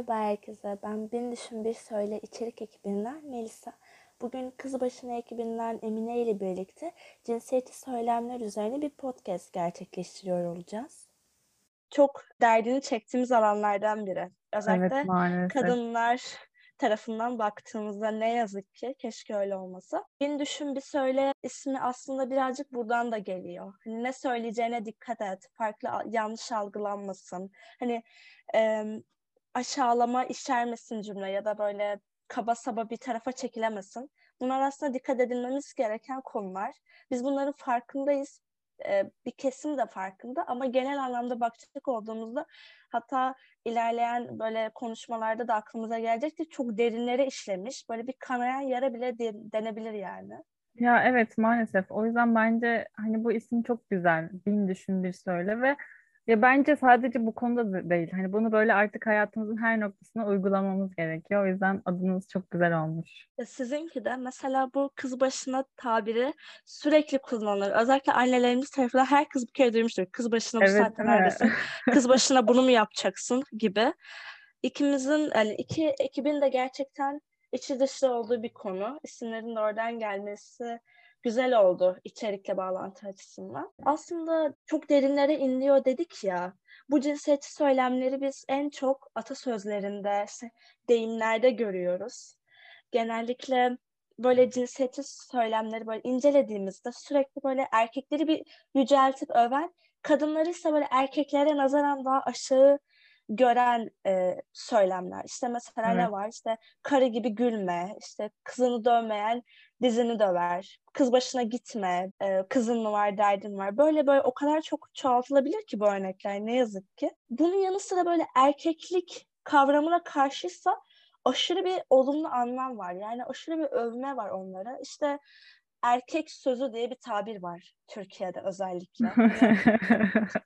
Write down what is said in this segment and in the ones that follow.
Merhaba herkese. Ben Bin Düşün Bir Söyle içerik ekibinden Melisa. Bugün Kız Başına ekibinden Emine ile birlikte cinsiyetçi söylemler üzerine bir podcast gerçekleştiriyor olacağız. Çok derdini çektiğimiz alanlardan biri. Özellikle Evet maalesef. kadınlar tarafından baktığımızda ne yazık ki keşke öyle olmasa. Bin Düşün Bir Söyle ismi aslında birazcık buradan da geliyor. Hani ne söyleyeceğine dikkat et. Farklı yanlış algılanmasın. Hani e, aşağılama işermesin cümle ya da böyle kaba saba bir tarafa çekilemesin. Bunlar aslında dikkat edilmemiz gereken konular. Biz bunların farkındayız. Ee, bir kesim de farkında ama genel anlamda bakacak olduğumuzda hatta ilerleyen böyle konuşmalarda da aklımıza gelecektir. Çok derinlere işlemiş. Böyle bir kanayan yara bile de- denebilir yani. Ya evet maalesef. O yüzden bence hani bu isim çok güzel. Bin düşün bir söyle ve ya bence sadece bu konuda da değil. Hani bunu böyle artık hayatımızın her noktasına uygulamamız gerekiyor. O yüzden adınız çok güzel olmuş. Ya sizinki de mesela bu kız başına tabiri sürekli kullanılır. Özellikle annelerimiz tarafından her kız bir kere duymuştur. Kız başına bu Evet, saatte neredesin? Kız başına bunu mu yapacaksın gibi. İkimizin yani iki ekibin de gerçekten içi dışlı olduğu bir konu. İsimlerin de oradan gelmesi güzel oldu içerikle bağlantı açısından. Aslında çok derinlere inliyor dedik ya. Bu cinsiyetçi söylemleri biz en çok atasözlerinde, deyimlerde görüyoruz. Genellikle böyle cinsiyetçi söylemleri böyle incelediğimizde sürekli böyle erkekleri bir yüceltip öven, kadınları ise böyle erkeklere nazaran daha aşağı gören e, söylemler. İşte mesela Evet. ne var? İşte karı gibi gülme, işte kızını dövmeyen dizini döver, kız başına gitme, e, kızın mı var, derdin var. Böyle böyle o kadar çok çoğaltılabilir ki bu örnekler ne yazık ki. Bunun yanı sıra böyle erkeklik kavramına karşıysa aşırı bir olumlu anlam var. Yani aşırı bir övme var onlara. İşte erkek sözü diye bir tabir var Türkiye'de özellikle. Hani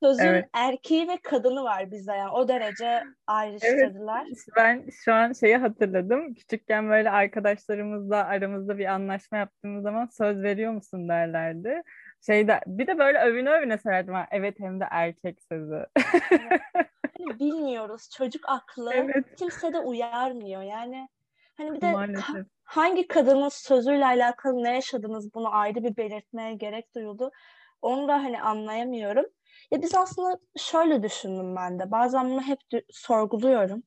sözün Evet. erkeği ve kadını var bizde yani o derece ayrıştırdılar. Ben şu an şeyi hatırladım. Küçükken böyle arkadaşlarımızla aramızda bir anlaşma yaptığımız zaman söz veriyor musun derlerdi. Şeyde bir de böyle övüne övüne söylerdim. ha, Evet hem de erkek sözü. Hani bilmiyoruz çocuk aklı Evet. kimse de uyarmıyor yani. Hani bir de Maalesef. hangi kadının sözüyle alakalı ne yaşadınız bunu ayrı bir belirtmeye gerek duyuldu. Onu da hani anlayamıyorum. Ya biz aslında şöyle düşündüm ben de. Bazen bunu hep sorguluyorum.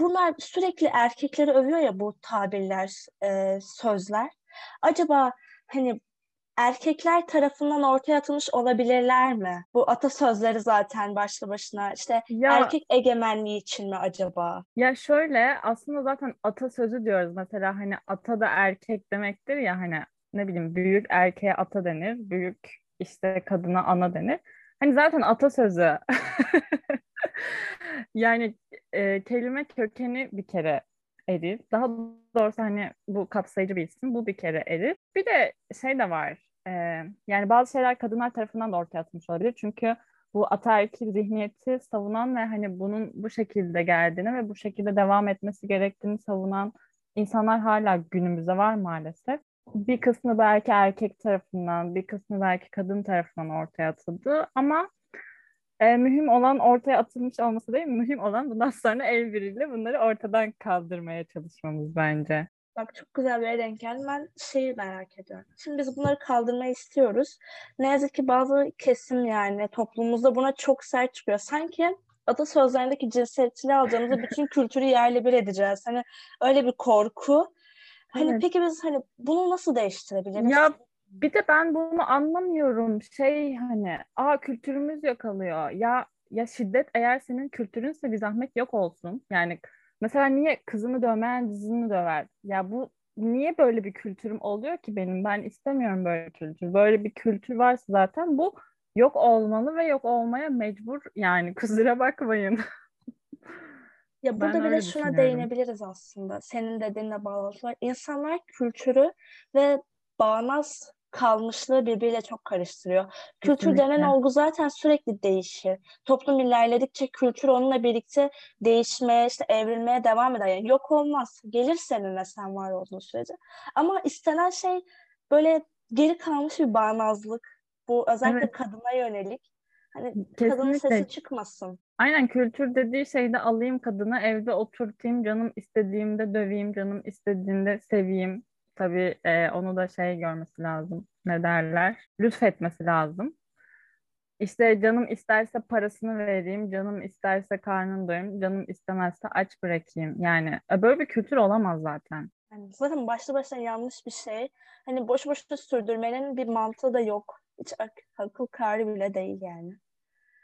Bunlar sürekli erkekleri övüyor ya bu tabirler, e, sözler. Acaba hani erkekler tarafından ortaya atılmış olabilirler mi? Bu atasözleri zaten başlı başına işte Ya erkek egemenliği için mi acaba? Ya şöyle aslında zaten atasözü diyoruz mesela hani ata da erkek demektir ya hani ne bileyim büyük erkeğe ata denir büyük işte kadına ana denir. Hani zaten atasözü yani e, kelime kökeni bir kere erir. Daha doğrusu hani bu kapsayıcı bir isim bu bir kere erir. Bir de şey de var e, yani bazı şeyler kadınlar tarafından da ortaya atılmış olabilir. Çünkü bu ataerkil zihniyeti savunan ve hani bunun bu şekilde geldiğini ve bu şekilde devam etmesi gerektiğini savunan insanlar hala günümüzde var maalesef. Bir kısmı belki erkek tarafından, bir kısmı belki kadın tarafından ortaya atıldı ama e, mühim olan ortaya atılmış olması değil, mühim olan bundan sonra el birliğiyle bunları ortadan kaldırmaya çalışmamız bence. Bak çok güzel bir yere denk geldin. Ben şeyi merak ediyorum. Şimdi biz bunları kaldırmayı istiyoruz. Ne yazık ki bazı kesim yani toplumumuzda buna çok sert çıkıyor. Sanki atasözlerindeki cinsiyetçiliği alacağımızda bütün kültürü yerle bir edeceğiz. Hani öyle bir korku. Hani Evet. peki biz hani bunu nasıl değiştirebiliriz? Ya bir de ben bunu anlamıyorum. Şey hani, aa kültürümüz yok alıyor. Ya ya şiddet eğer senin kültürünse bir zahmet yok olsun. Yani mesela niye kızını dövmeyen dizini döver? Ya bu niye böyle bir kültürüm oluyor ki benim? Ben istemiyorum böyle kültür. Böyle bir kültür varsa zaten bu yok olmalı ve yok olmaya mecbur. Yani kusura bakmayın. Ya Ben burada bir de öyle şuna değinebiliriz aslında. Senin dediğinle bağlantılı. İnsanlar kültürü ve bağnaz kalmışlığı birbiriyle çok karıştırıyor. Kültür denen Kesinlikle. olgu zaten sürekli değişir. Toplum ilerledikçe kültür onunla birlikte değişmeye, işte evrilmeye devam eder. Yani yok olmaz. Gelir seninle sen var olduğun sürece. Ama istenen şey böyle geri kalmış bir bağnazlık. Bu özellikle Evet. kadına yönelik. Hani kadının sesi Kesinlikle. çıkmasın. Aynen kültür dediği şeyde alayım kadını evde oturtayım canım istediğimde döveyim canım istediğinde seveyim. Tabii e, onu da şey görmesi lazım ne derler lütfetmesi lazım. İşte canım isterse parasını vereyim, canım isterse karnını doyurayım, canım istemezse aç bırakayım. Yani e, böyle bir kültür olamaz zaten. Yani zaten başlı başına yanlış bir şey. Hani boş boşuna sürdürmenin bir mantığı da yok. Hiç ak- akıl kârı bile değil yani.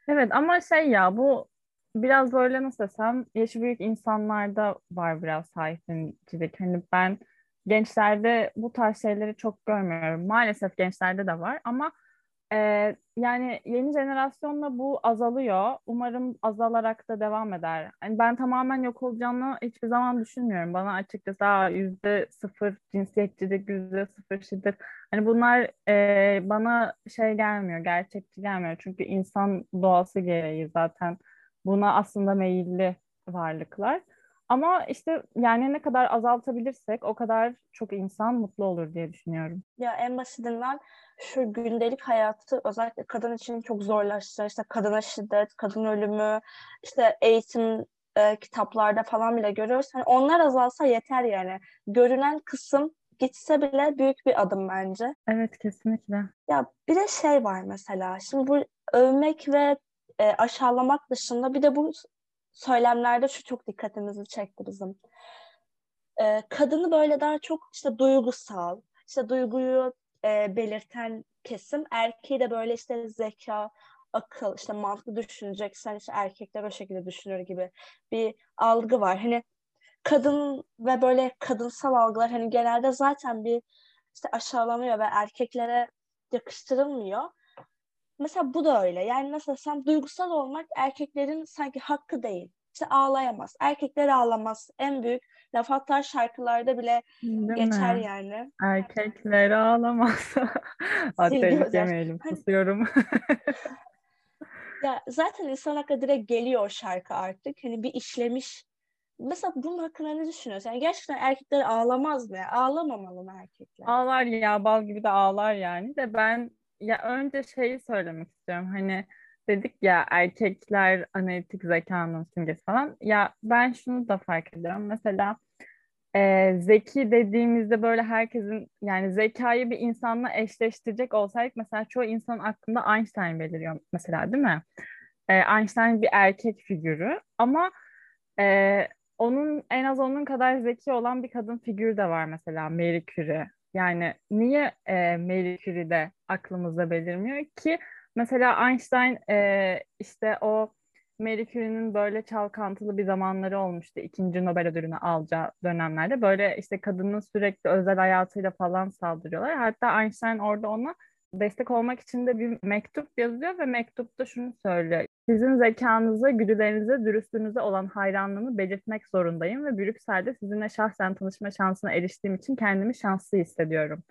Evet ama şey ya bu biraz böyle nasıl desem yaşı büyük insanlarda var biraz sahiplenicilik. Hani ben gençlerde bu tarz şeyleri çok görmüyorum. Maalesef gençlerde de var ama Ee, yani yeni jenerasyonla bu azalıyor. Umarım azalarak da devam eder. Yani ben tamamen yok olacağını hiçbir zaman düşünmüyorum. Bana açıkçası yüzde sıfır cinsiyetçilik, yüzde sıfır şiddet. Hani bunlar e, bana şey gelmiyor, gerçekçi gelmiyor. Çünkü insan doğası gereği zaten buna aslında meyilli varlıklar. Ama işte yani ne kadar azaltabilirsek o kadar çok insan mutlu olur diye düşünüyorum. Ya en basitinden şu gündelik hayatı özellikle kadın için çok zorlaştıran işte kadına şiddet, kadın ölümü, işte eğitim e, kitaplarda falan bile görüyoruz. Hani onlar azalsa yeter yani. Görünen kısım gitse bile büyük bir adım bence. Evet kesinlikle. Ya bir de şey var mesela. Şimdi bu övmek ve e, aşağılamak dışında bir de bu söylemlerde şu çok dikkatimizi çekti bizim. E, kadını böyle daha çok işte duygusal, işte duyguyu e, belirten kesim. Erkeği de böyle işte zeka, akıl, işte mantıklı düşüneceksen işte erkekler o şekilde düşünür gibi bir algı var. Hani kadın ve böyle kadınsal algılar hani genelde zaten bir işte aşağılanıyor ve erkeklere yakıştırılmıyor. Mesela bu da öyle. Yani nasıl desem duygusal olmak erkeklerin sanki hakkı değil. İşte ağlayamaz. Erkekler ağlamaz. En büyük laf hatta şarkılarda bile Değil geçer mi? yani. Erkekler ağlamaz. Ateş yemeyelim. Susuyorum. ya zaten insan hakkı direkt geliyor o şarkı artık. Hani bir işlemiş. Mesela bunun hakkında ne düşünüyorsun? Yani gerçekten erkekler ağlamaz mı? Ağlamamalı mı erkekler? Ağlar ya bal gibi de ağlar yani de ben ya önce şeyi söylemek istiyorum. Hani dedik ya erkekler analitik zekanın simgesi falan. Ya ben şunu da fark ediyorum. Mesela e, zeki dediğimizde böyle herkesin yani zekayı bir insanla eşleştirecek olsaydık mesela çoğu insanın aklında Einstein beliriyor mesela değil mi? E, Einstein bir erkek figürü ama e, onun en az onun kadar zeki olan bir kadın figürü de var mesela Marie Curie. Yani niye e, Marie Curie'de aklımızda belirmiyor ki? Mesela Einstein e, işte o Marie Curie'nin böyle çalkantılı bir zamanları olmuştu. ikinci Nobel ödülünü alacağı dönemlerde. Böyle işte kadının sürekli özel hayatıyla falan saldırıyorlar. Hatta Einstein orada ona destek olmak için de bir mektup yazıyor ve mektupta şunu söylüyor. Sizin zekanıza, güdülerinize, dürüstlüğünüze olan hayranlığımı belirtmek zorundayım ve Brüksel'de sizinle şahsen tanışma şansına eriştiğim için kendimi şanslı hissediyorum.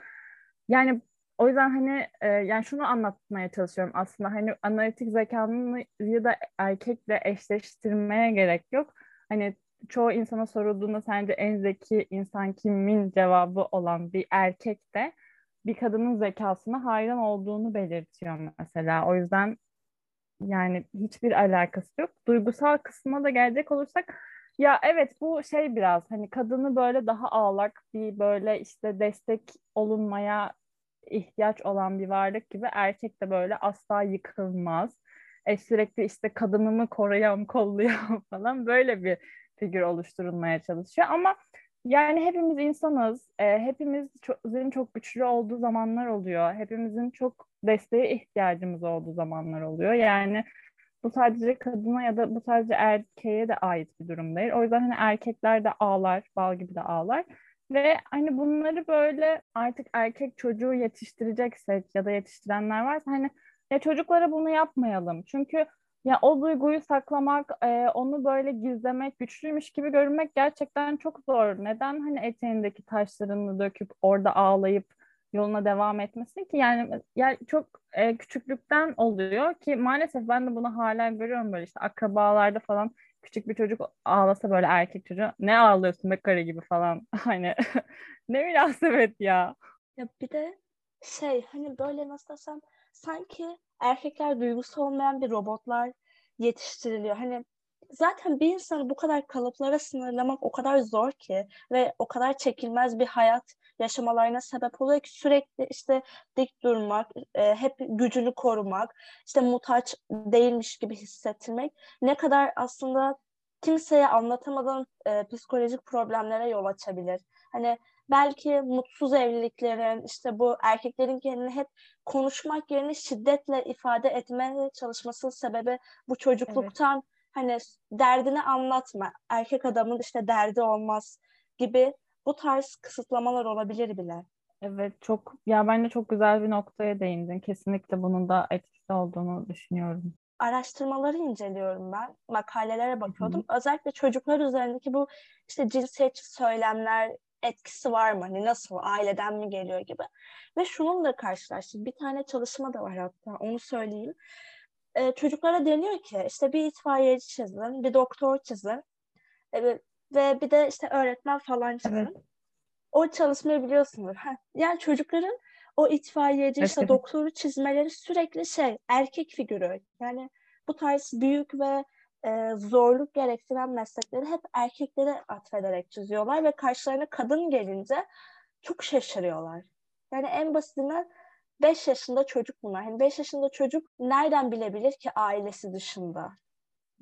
Yani o yüzden hani e, yani şunu anlatmaya çalışıyorum aslında hani analitik zekanın ya da erkekle eşleştirmeye gerek yok. Hani çoğu insana sorulduğunda sence en zeki insan kimin cevabı olan bir erkek de bir kadının zekasına hayran olduğunu belirtiyor mesela. O yüzden yani hiçbir alakası yok. Duygusal kısma da gelecek olursak ya evet bu şey biraz hani kadını böyle daha ağlak bir böyle işte destek olunmaya ihtiyaç olan bir varlık gibi erkek de böyle asla yıkılmaz. E, sürekli işte kadınımı koruyam, kollayam falan böyle bir figür oluşturulmaya çalışıyor. Ama yani hepimiz insanız. E, hepimiz çok, çok güçlü olduğu zamanlar oluyor. Hepimizin çok desteğe ihtiyacımız olduğu zamanlar oluyor. Yani bu sadece kadına ya da bu sadece erkeğe de ait bir durum değil. O yüzden hani erkekler de ağlar, bal gibi de ağlar. Ve hani bunları böyle artık erkek çocuğu yetiştireceksek ya da yetiştirenler varsa hani ya çocuklara bunu yapmayalım. Çünkü ya o duyguyu saklamak, e, onu böyle gizlemek, güçlüymüş gibi görünmek gerçekten çok zor. Neden hani eteğindeki taşlarını döküp orada ağlayıp yoluna devam etmesin ki? Yani, yani çok e, küçüklükten oluyor ki maalesef ben de bunu hala görüyorum böyle işte akrabalarda falan küçük bir çocuk ağlasa böyle erkek çocuğu ne ağlıyorsun be karı gibi falan hani ne münasebet ya. Ya bir de şey hani böyle nasıl desem sanki erkekler duygusu olmayan bir robotlar yetiştiriliyor. Hani zaten bir insanı bu kadar kalıplara sınırlamak o kadar zor ki ve o kadar çekilmez bir hayat yaşamalarına sebep oluyor ki sürekli işte dik durmak, e, hep gücünü korumak, işte muhtaç değilmiş gibi hissettirmek ne kadar aslında kimseye anlatamadan e, psikolojik problemlere yol açabilir. Hani belki mutsuz evliliklerin işte bu erkeklerin kendini hep konuşmak yerine şiddetle ifade etmeye çalışması sebebi bu çocukluktan evet. hani derdini anlatma. Erkek adamın işte derdi olmaz gibi bu tarz kısıtlamalar olabilir bile. Evet çok ya bence çok güzel bir noktaya değindin. Kesinlikle bunun da etkisi olduğunu düşünüyorum. Araştırmaları inceliyorum ben. Makalelere bakıyordum. Hı. Özellikle çocuklar üzerindeki bu işte cinsiyetçi söylemler etkisi var mı? Hani nasıl? Aileden mi geliyor gibi. Ve şununla karşılaştım. Bir tane çalışma da var hatta. Onu söyleyeyim. Ee, çocuklara deniyor ki işte bir itfaiyeci çizin, bir doktor çizin e, ve bir de işte öğretmen falan çizin. Evet. O çalışmayı biliyorsunuz. Yani çocukların o itfaiyeci evet. işte doktoru çizmeleri sürekli şey erkek figürü. Yani bu tarz büyük ve e, zorluk gerektiren meslekleri hep erkeklere atfederek çiziyorlar ve karşılarına kadın gelince çok şaşırıyorlar. Yani en basitinden 5 yaşında çocuk bunlar. Hani 5 yaşında çocuk nereden bilebilir ki ailesi dışında?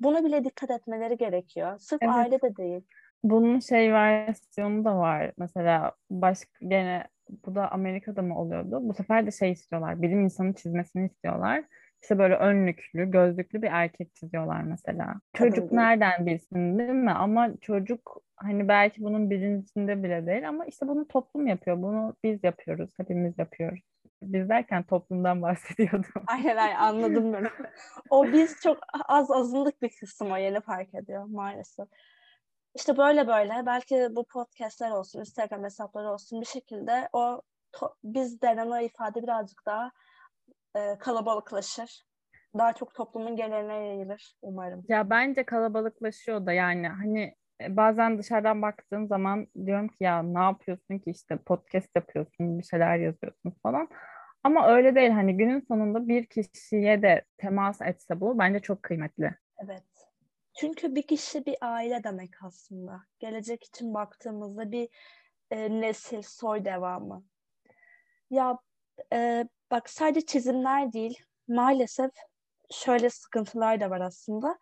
Buna bile dikkat etmeleri gerekiyor. Sırf evet. aile de değil. Bunun şey versiyonu da var. Mesela başka gene bu da Amerika'da mı oluyordu? Bu sefer de şey istiyorlar. Bilim insanı çizmesini istiyorlar işte böyle önlüklü, gözlüklü bir erkek çiziyorlar mesela. Çocuk nereden bilsin değil mi? Ama çocuk hani belki bunun bilincinde bile değil ama işte bunu toplum yapıyor. Bunu biz yapıyoruz, hepimiz yapıyoruz. Biz derken toplumdan bahsediyordum. Aynen aynen anladım ben. o biz çok az azınlık bir kısım o yeni fark ediyor maalesef. İşte böyle böyle belki bu podcastler olsun, Instagram hesapları olsun bir şekilde o to- biz denen o ifade birazcık daha e, kalabalıklaşır. Daha çok toplumun geneline yayılır umarım. Ya bence kalabalıklaşıyor da yani hani e, bazen dışarıdan baktığım zaman diyorum ki ya ne yapıyorsun ki işte podcast yapıyorsun bir şeyler yazıyorsun falan. Ama öyle değil hani günün sonunda bir kişiye de temas etse bu bence çok kıymetli. Evet. Çünkü bir kişi bir aile demek aslında. Gelecek için baktığımızda bir e, nesil, soy devamı. Ya e, bak sadece çizimler değil, maalesef şöyle sıkıntılar da var aslında.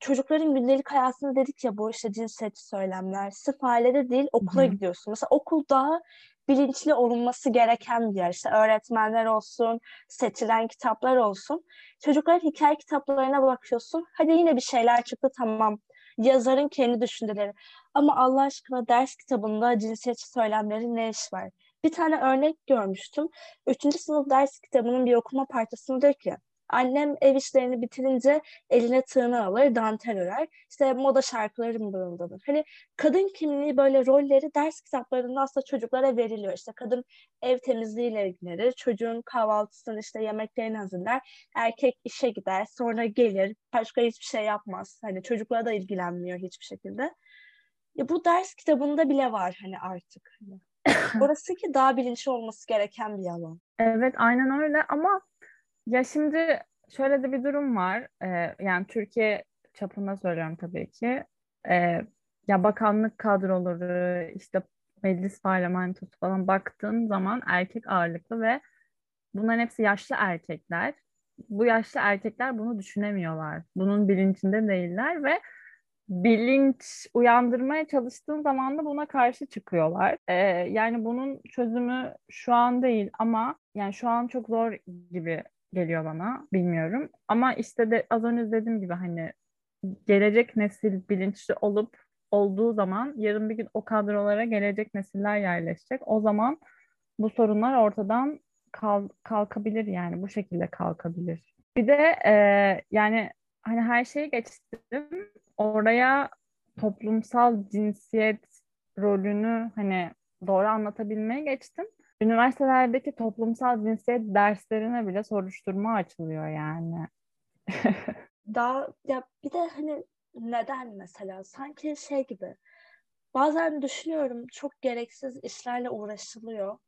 Çocukların gündelik hayatında dedik ya bu işte cinsiyetçi söylemler. Sırf ailede değil okula Hı-hı. gidiyorsun. Mesela okul daha bilinçli olunması gereken bir yer. İşte öğretmenler olsun, seçilen kitaplar olsun. Çocukların hikaye kitaplarına bakıyorsun. Hadi yine bir şeyler çıktı tamam. Yazarın kendi düşünceleri. Ama Allah aşkına ders kitabında cinsiyetçi söylemlerin ne iş var? Bir tane örnek görmüştüm. Üçüncü sınıf ders kitabının bir okuma parçasında diyor ki Annem ev işlerini bitirince eline tığını alır, dantel örer. İşte moda şarkıları mırıldanır. Hani kadın kimliği böyle rolleri ders kitaplarında aslında çocuklara veriliyor. İşte kadın ev temizliğiyle ilgilenir, çocuğun kahvaltısını işte yemeklerini hazırlar. Erkek işe gider, sonra gelir, başka hiçbir şey yapmaz. Hani çocuklara da ilgilenmiyor hiçbir şekilde. Ya bu ders kitabında bile var hani artık. Hani. Orası ki daha bilinçli olması gereken bir alan. Evet aynen öyle ama ya şimdi şöyle de bir durum var. Ee, yani Türkiye çapında söylüyorum tabii ki. Ee, ya bakanlık kadroları, işte meclis parlamentosu falan baktığın zaman erkek ağırlıklı ve bunların hepsi yaşlı erkekler. Bu yaşlı erkekler bunu düşünemiyorlar. Bunun bilincinde değiller ve bilinç uyandırmaya çalıştığın zaman da buna karşı çıkıyorlar. Ee, yani bunun çözümü şu an değil ama yani şu an çok zor gibi geliyor bana. Bilmiyorum. Ama işte de az önce dediğim gibi hani gelecek nesil bilinçli olup olduğu zaman yarın bir gün o kadrolara gelecek nesiller yerleşecek. O zaman bu sorunlar ortadan kal kalkabilir yani bu şekilde kalkabilir. Bir de e, yani hani her şeyi geçtim. Oraya toplumsal cinsiyet rolünü hani doğru anlatabilmeye geçtim. Üniversitelerdeki toplumsal cinsiyet derslerine bile soruşturma açılıyor yani. Daha ya bir de hani neden mesela sanki şey gibi bazen düşünüyorum çok gereksiz işlerle uğraşılıyor.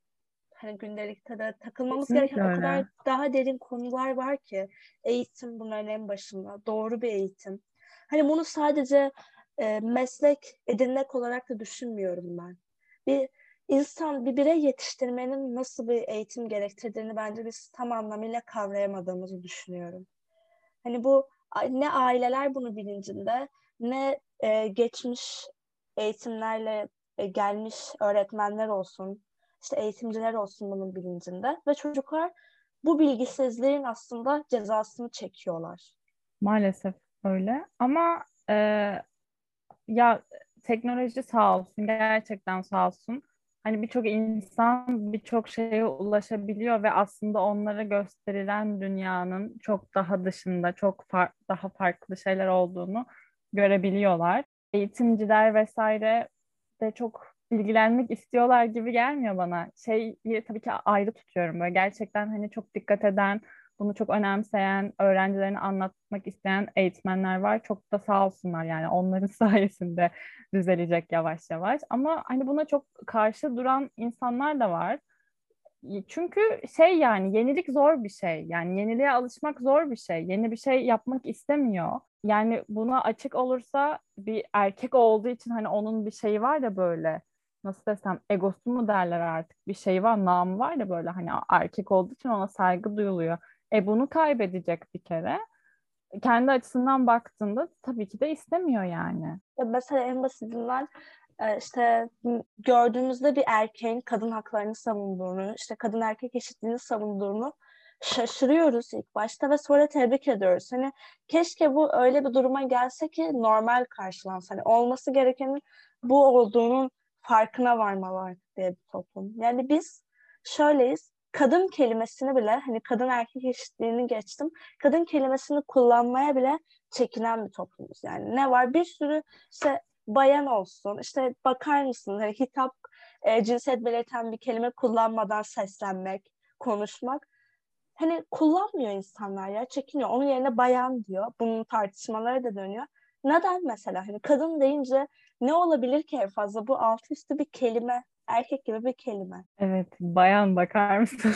Hani gündelikte de takılmamız Kesinlikle gereken öyle. o kadar daha derin konular var ki eğitim bunların en başında. Doğru bir eğitim. Hani bunu sadece e, meslek edinmek olarak da düşünmüyorum ben. Bir insan, bir birey yetiştirmenin nasıl bir eğitim gerektirdiğini bence biz tam anlamıyla kavrayamadığımızı düşünüyorum. Hani bu ne aileler bunu bilincinde ne e, geçmiş eğitimlerle e, gelmiş öğretmenler olsun, işte eğitimciler olsun bunun bilincinde ve çocuklar bu bilgisizliğin aslında cezasını çekiyorlar. Maalesef öyle ama e, ya teknoloji sağ olsun gerçekten sağ olsun hani birçok insan birçok şeye ulaşabiliyor ve aslında onlara gösterilen dünyanın çok daha dışında çok far daha farklı şeyler olduğunu görebiliyorlar. Eğitimciler vesaire de çok ilgilenmek istiyorlar gibi gelmiyor bana. Şeyi tabii ki ayrı tutuyorum böyle gerçekten hani çok dikkat eden, bunu çok önemseyen, öğrencilerini anlatmak isteyen eğitmenler var. Çok da sağ olsunlar yani onların sayesinde düzelecek yavaş yavaş. Ama hani buna çok karşı duran insanlar da var. Çünkü şey yani yenilik zor bir şey. Yani yeniliğe alışmak zor bir şey. Yeni bir şey yapmak istemiyor. Yani buna açık olursa bir erkek olduğu için hani onun bir şeyi var da böyle nasıl desem egosu mu derler artık bir şey var namı var da böyle hani erkek olduğu için ona saygı duyuluyor. E bunu kaybedecek bir kere. Kendi açısından baktığında tabii ki de istemiyor yani. Mesela en basitinden e, işte gördüğümüzde bir erkeğin kadın haklarını savunduğunu, işte kadın erkek eşitliğini savunduğunu şaşırıyoruz ilk başta ve sonra tebrik ediyoruz. Hani keşke bu öyle bir duruma gelse ki normal karşılansa. Hani olması gerekenin bu olduğunun farkına varmalar diye bir toplum. Yani biz şöyleyiz kadın kelimesini bile hani kadın erkek eşitliğini geçtim. Kadın kelimesini kullanmaya bile çekinen bir toplumuz. Yani ne var? Bir sürü işte bayan olsun. işte bakar mısın? Hani hitap e, cinsiyet belirten bir kelime kullanmadan seslenmek, konuşmak. Hani kullanmıyor insanlar ya. Çekiniyor. Onun yerine bayan diyor. Bunun tartışmaları da dönüyor. Neden mesela? Hani kadın deyince ne olabilir ki en fazla? Bu altı üstü bir kelime erkek gibi bir kelime. Evet, bayan bakar mısın?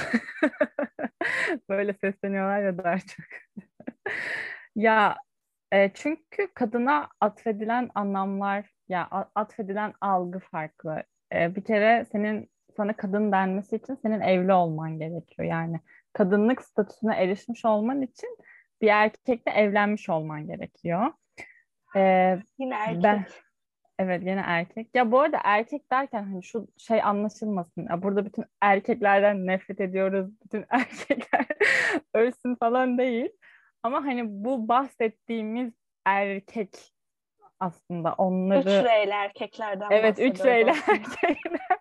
Böyle sesleniyorlar ya daha çok. ya e, çünkü kadına atfedilen anlamlar, ya atfedilen algı farklı. E, bir kere senin sana kadın denmesi için senin evli olman gerekiyor. Yani kadınlık statüsüne erişmiş olman için bir erkekle evlenmiş olman gerekiyor. Ee, Yine erkek. Ben, Evet yine erkek. Ya bu arada erkek derken hani şu şey anlaşılmasın. Ya burada bütün erkeklerden nefret ediyoruz. Bütün erkekler ölsün falan değil. Ama hani bu bahsettiğimiz erkek aslında onları... Üç reyli erkeklerden Evet üç reyli erkekler.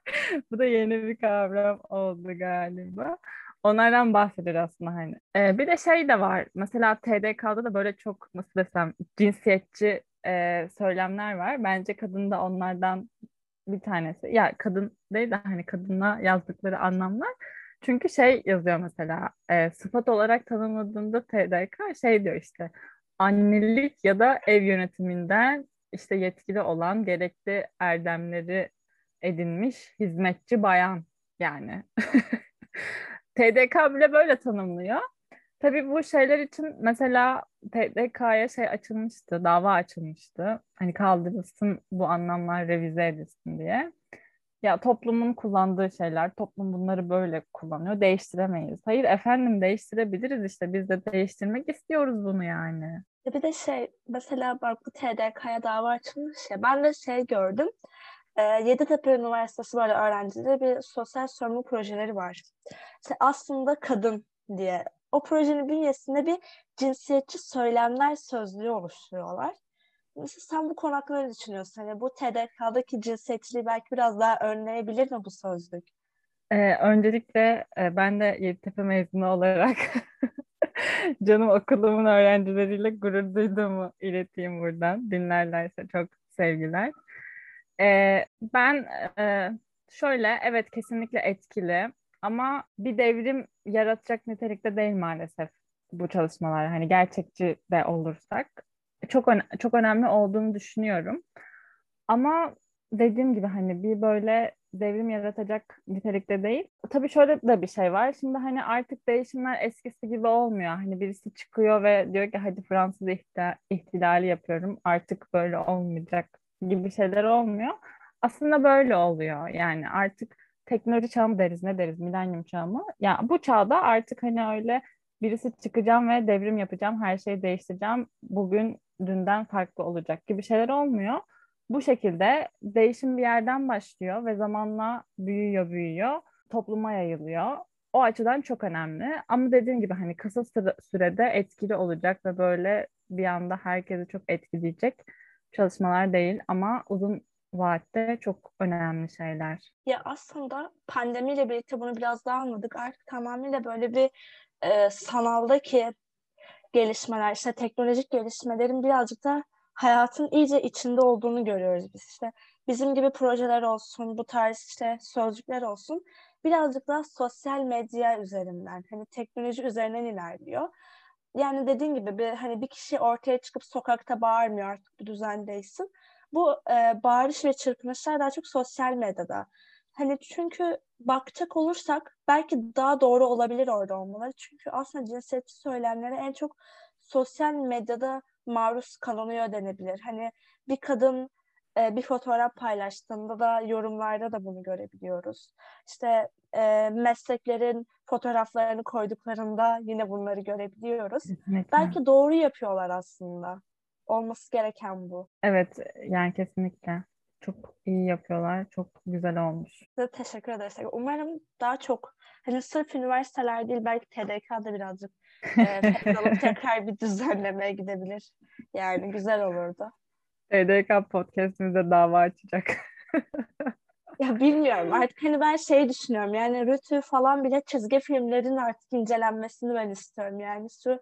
bu da yeni bir kavram oldu galiba. Onlardan bahsediyor aslında hani. Ee, bir de şey de var. Mesela TDK'da da böyle çok nasıl desem cinsiyetçi e, söylemler var. Bence kadın da onlardan bir tanesi. Ya kadın değil de hani kadına yazdıkları anlamlar. Çünkü şey yazıyor mesela e, sıfat olarak tanımladığında TDK şey diyor işte annelik ya da ev yönetiminden işte yetkili olan gerekli erdemleri edinmiş hizmetçi bayan yani. TDK bile böyle tanımlıyor. Tabii bu şeyler için mesela TDK'ya şey açılmıştı, dava açılmıştı. Hani kaldırılsın bu anlamlar revize edilsin diye. Ya toplumun kullandığı şeyler, toplum bunları böyle kullanıyor, değiştiremeyiz. Hayır efendim değiştirebiliriz işte biz de değiştirmek istiyoruz bunu yani. Ya bir de şey mesela bak bu TDK'ya dava açılmış ya ben de şey gördüm. E, Yeditepe Üniversitesi böyle öğrencileri bir sosyal sorumluluk projeleri var. İşte aslında kadın diye o projenin bünyesinde bir cinsiyetçi söylemler sözlüğü oluşturuyorlar. Mesela sen bu konu hakkında ne düşünüyorsun? Hani bu TDK'daki cinsiyetçiliği belki biraz daha önleyebilir mi bu sözlük? Ee, öncelikle e, ben de Yeditepe mezunu olarak canım okulumun öğrencileriyle gurur duyduğumu ileteyim buradan. Dinlerlerse çok sevgiler. Ee, ben e, şöyle evet kesinlikle etkili ama bir devrim yaratacak nitelikte değil maalesef bu çalışmalar. Hani gerçekçi de olursak çok çok önemli olduğunu düşünüyorum. Ama dediğim gibi hani bir böyle devrim yaratacak nitelikte değil. Tabii şöyle de bir şey var. Şimdi hani artık değişimler eskisi gibi olmuyor. Hani birisi çıkıyor ve diyor ki hadi Fransız ihtilali yapıyorum. Artık böyle olmayacak gibi şeyler olmuyor. Aslında böyle oluyor. Yani artık teknoloji çağı mı deriz ne deriz milenyum çağı mı? Ya yani bu çağda artık hani öyle birisi çıkacağım ve devrim yapacağım, her şeyi değiştireceğim. Bugün dünden farklı olacak gibi şeyler olmuyor. Bu şekilde değişim bir yerden başlıyor ve zamanla büyüyor büyüyor, topluma yayılıyor. O açıdan çok önemli. Ama dediğim gibi hani kısa sürede etkili olacak ve böyle bir anda herkesi çok etkileyecek çalışmalar değil ama uzun vaatte çok önemli şeyler. Ya aslında pandemiyle birlikte bunu biraz daha anladık. Artık tamamıyla böyle bir e, sanaldaki gelişmeler, işte teknolojik gelişmelerin birazcık da hayatın iyice içinde olduğunu görüyoruz biz. İşte bizim gibi projeler olsun, bu tarz işte sözcükler olsun birazcık daha sosyal medya üzerinden, hani teknoloji üzerinden ilerliyor. Yani dediğin gibi bir hani bir kişi ortaya çıkıp sokakta bağırmıyor artık bu düzendeysin. Bu e, bağırış ve çırpınışlar daha çok sosyal medyada. Hani çünkü bakacak olursak belki daha doğru olabilir orada olmaları. Çünkü aslında cinsiyetçi söylemlere en çok sosyal medyada maruz kalınıyor denebilir. Hani bir kadın e, bir fotoğraf paylaştığında da yorumlarda da bunu görebiliyoruz. İşte e, mesleklerin fotoğraflarını koyduklarında yine bunları görebiliyoruz. Kesinlikle. Belki doğru yapıyorlar aslında. Olması gereken bu. Evet yani kesinlikle. Çok iyi yapıyorlar. Çok güzel olmuş. Size teşekkür ederiz. Umarım daha çok hani sırf üniversiteler değil belki TDK'da birazcık e, tekrar bir düzenlemeye gidebilir. Yani güzel olurdu. TDK podcastimize dava açacak. ya bilmiyorum artık hani ben şey düşünüyorum yani Rütü falan bile çizgi filmlerin artık incelenmesini ben istiyorum yani şu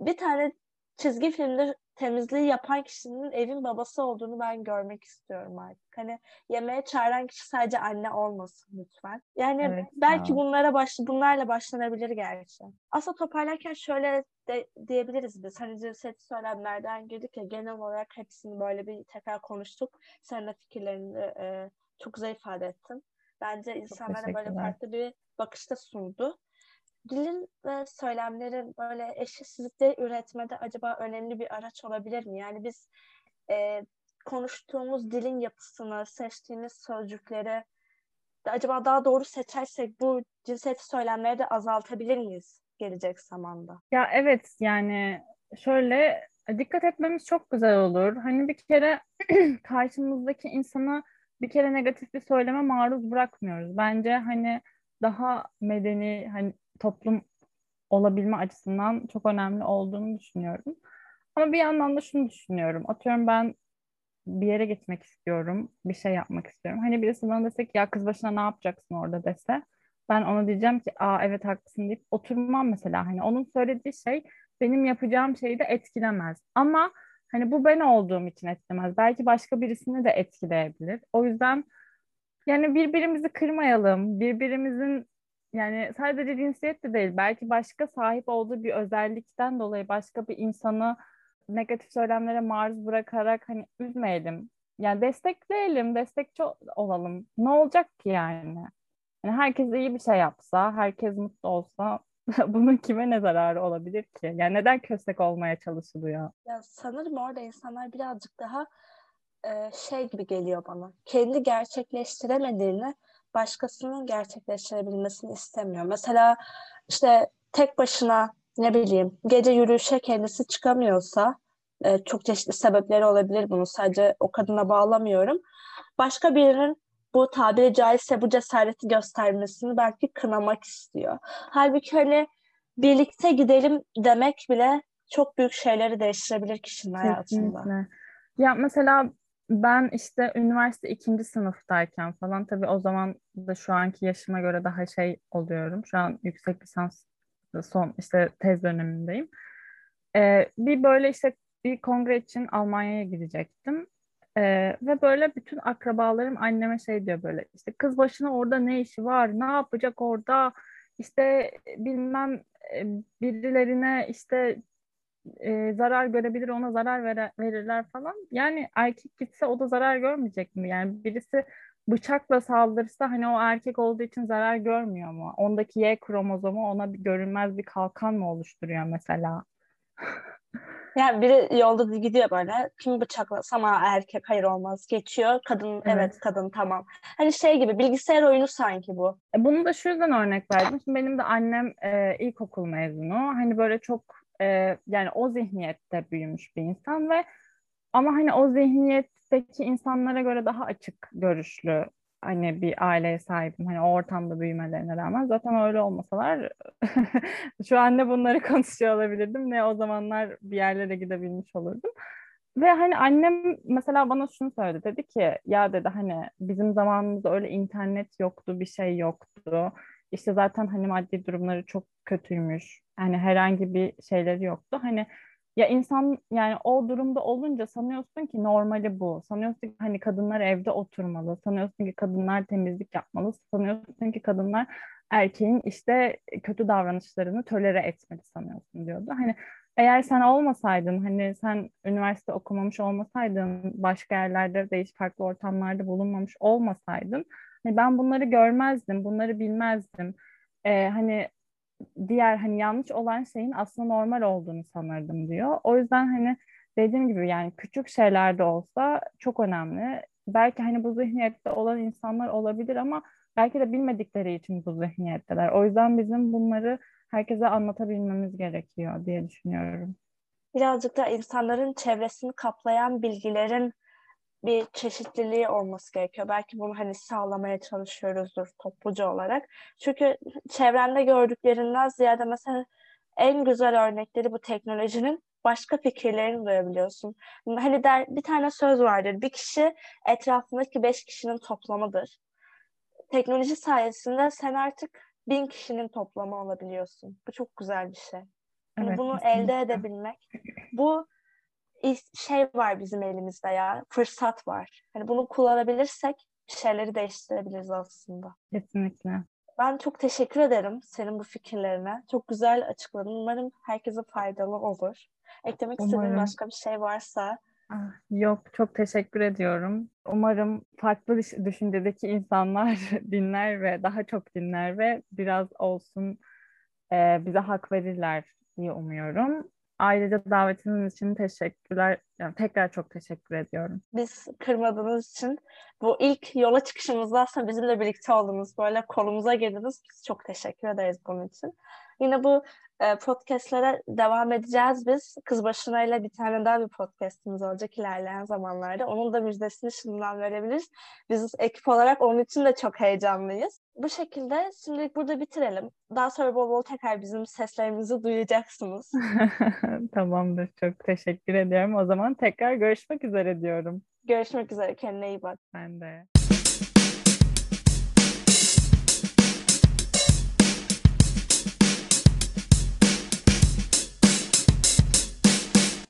bir tane çizgi filmde temizliği yapan kişinin evin babası olduğunu ben görmek istiyorum artık. Hani yemeğe çağıran kişi sadece anne olmasın lütfen. Yani evet, belki tamam. bunlara baş bunlarla başlanabilir gerçi. Aslında toparlarken şöyle de, diyebiliriz biz. Hani cinsiyet söylemlerden girdik ya genel olarak hepsini böyle bir tekrar konuştuk. Sen de fikirlerini e, çok güzel ifade ettin. Bence insanlara böyle farklı bir bakışta sundu dilin ve söylemlerin böyle eşitsizlikleri üretmede acaba önemli bir araç olabilir mi? Yani biz e, konuştuğumuz dilin yapısını, seçtiğimiz sözcükleri acaba daha doğru seçersek bu cinsiyet söylemleri de azaltabilir miyiz gelecek zamanda? Ya evet yani şöyle dikkat etmemiz çok güzel olur. Hani bir kere karşımızdaki insanı bir kere negatif bir söyleme maruz bırakmıyoruz. Bence hani daha medeni hani toplum olabilme açısından çok önemli olduğunu düşünüyorum. Ama bir yandan da şunu düşünüyorum. Atıyorum ben bir yere gitmek istiyorum, bir şey yapmak istiyorum. Hani birisi bana desek ya kız başına ne yapacaksın orada dese ben ona diyeceğim ki aa evet haklısın deyip oturmam mesela. Hani onun söylediği şey benim yapacağım şeyi de etkilemez. Ama hani bu ben olduğum için etkilemez. Belki başka birisini de etkileyebilir. O yüzden yani birbirimizi kırmayalım, birbirimizin yani sadece cinsiyet de değil belki başka sahip olduğu bir özellikten dolayı başka bir insanı negatif söylemlere maruz bırakarak hani üzmeyelim. Yani destekleyelim, destekçi olalım. Ne olacak ki yani? Yani herkes iyi bir şey yapsa, herkes mutlu olsa bunun kime ne zararı olabilir ki? Yani neden köstek olmaya çalışılıyor? Ya sanırım orada insanlar birazcık daha e, şey gibi geliyor bana. Kendi gerçekleştiremediğini başkasının gerçekleştirebilmesini istemiyor. Mesela işte tek başına ne bileyim gece yürüyüşe kendisi çıkamıyorsa e, çok çeşitli sebepleri olabilir bunu sadece o kadına bağlamıyorum. Başka birinin bu tabiri caizse bu cesareti göstermesini belki kınamak istiyor. Halbuki hani birlikte gidelim demek bile çok büyük şeyleri değiştirebilir kişinin hayatında. Kesinlikle. Ya mesela ben işte üniversite ikinci sınıftayken falan tabii o zaman da şu anki yaşıma göre daha şey oluyorum. Şu an yüksek lisans son işte tez dönemindeyim. Ee, bir böyle işte bir kongre için Almanya'ya gidecektim. Ee, ve böyle bütün akrabalarım anneme şey diyor böyle işte kız başına orada ne işi var ne yapacak orada işte bilmem birilerine işte e, zarar görebilir ona zarar vere, verirler falan. Yani erkek gitse o da zarar görmeyecek mi? Yani birisi bıçakla saldırsa hani o erkek olduğu için zarar görmüyor mu? Ondaki Y kromozomu ona bir görünmez bir kalkan mı oluşturuyor mesela? Yani biri yolda gidiyor böyle. Kim bıçaklasam ha erkek hayır olmaz. Geçiyor. Kadın evet, evet kadın tamam. Hani şey gibi bilgisayar oyunu sanki bu. E bunu da şu yüzden örnek verdim. Şimdi benim de annem e, ilkokul mezunu. Hani böyle çok e, yani o zihniyette büyümüş bir insan ve ama hani o zihniyetteki insanlara göre daha açık görüşlü hani bir aileye sahibim. Hani o ortamda büyümelerine rağmen zaten öyle olmasalar şu an ne bunları konuşuyor olabilirdim ne o zamanlar bir yerlere gidebilmiş olurdum. Ve hani annem mesela bana şunu söyledi. Dedi ki ya dedi hani bizim zamanımızda öyle internet yoktu, bir şey yoktu. İşte zaten hani maddi durumları çok kötüymüş. Hani herhangi bir şeyleri yoktu. Hani ya insan yani o durumda olunca sanıyorsun ki normali bu. Sanıyorsun ki hani kadınlar evde oturmalı. Sanıyorsun ki kadınlar temizlik yapmalı. Sanıyorsun ki kadınlar erkeğin işte kötü davranışlarını tölere etmeli sanıyorsun diyordu. Hani eğer sen olmasaydın hani sen üniversite okumamış olmasaydın başka yerlerde değişik farklı ortamlarda bulunmamış olmasaydın hani ben bunları görmezdim, bunları bilmezdim. Ee, hani diğer hani yanlış olan şeyin aslında normal olduğunu sanırdım diyor. O yüzden hani dediğim gibi yani küçük şeylerde olsa çok önemli. Belki hani bu zihniyette olan insanlar olabilir ama belki de bilmedikleri için bu zihniyetteler. O yüzden bizim bunları herkese anlatabilmemiz gerekiyor diye düşünüyorum. Birazcık da insanların çevresini kaplayan bilgilerin bir çeşitliliği olması gerekiyor. Belki bunu hani sağlamaya çalışıyoruzdur topluca olarak. Çünkü çevrende gördüklerinden ziyade mesela en güzel örnekleri bu teknolojinin başka fikirlerini duyabiliyorsun. Hani der, bir tane söz vardır. Bir kişi etrafındaki beş kişinin toplamıdır. Teknoloji sayesinde sen artık bin kişinin toplamı olabiliyorsun. Bu çok güzel bir şey. Yani evet, bunu kesinlikle. elde edebilmek. Bu şey var bizim elimizde ya. Fırsat var. Hani bunu kullanabilirsek şeyleri değiştirebiliriz aslında. Kesinlikle. Ben çok teşekkür ederim senin bu fikirlerine. Çok güzel açıkladın. Umarım herkese faydalı olur. Eklemek Umarım. istediğin başka bir şey varsa ah, Yok, çok teşekkür ediyorum. Umarım farklı düşüncedeki insanlar dinler ve daha çok dinler ve biraz olsun e, bize hak verirler diye umuyorum. Ayrıca davetiniz için teşekkürler. Yani tekrar çok teşekkür ediyorum. Biz kırmadığınız için bu ilk yola çıkışımızda aslında bizimle birlikte oldunuz. Böyle kolumuza girdiniz. Biz çok teşekkür ederiz bunun için. Yine bu e, podcastlere devam edeceğiz biz. Kız başına ile bir tane daha bir podcastimiz olacak ilerleyen zamanlarda. Onun da müjdesini şimdiden verebiliriz. Biz ekip olarak onun için de çok heyecanlıyız. Bu şekilde şimdilik burada bitirelim. Daha sonra bol bol tekrar bizim seslerimizi duyacaksınız. Tamamdır. Çok teşekkür ediyorum. O zaman tekrar görüşmek üzere diyorum. Görüşmek üzere. Kendine iyi bak. Ben de.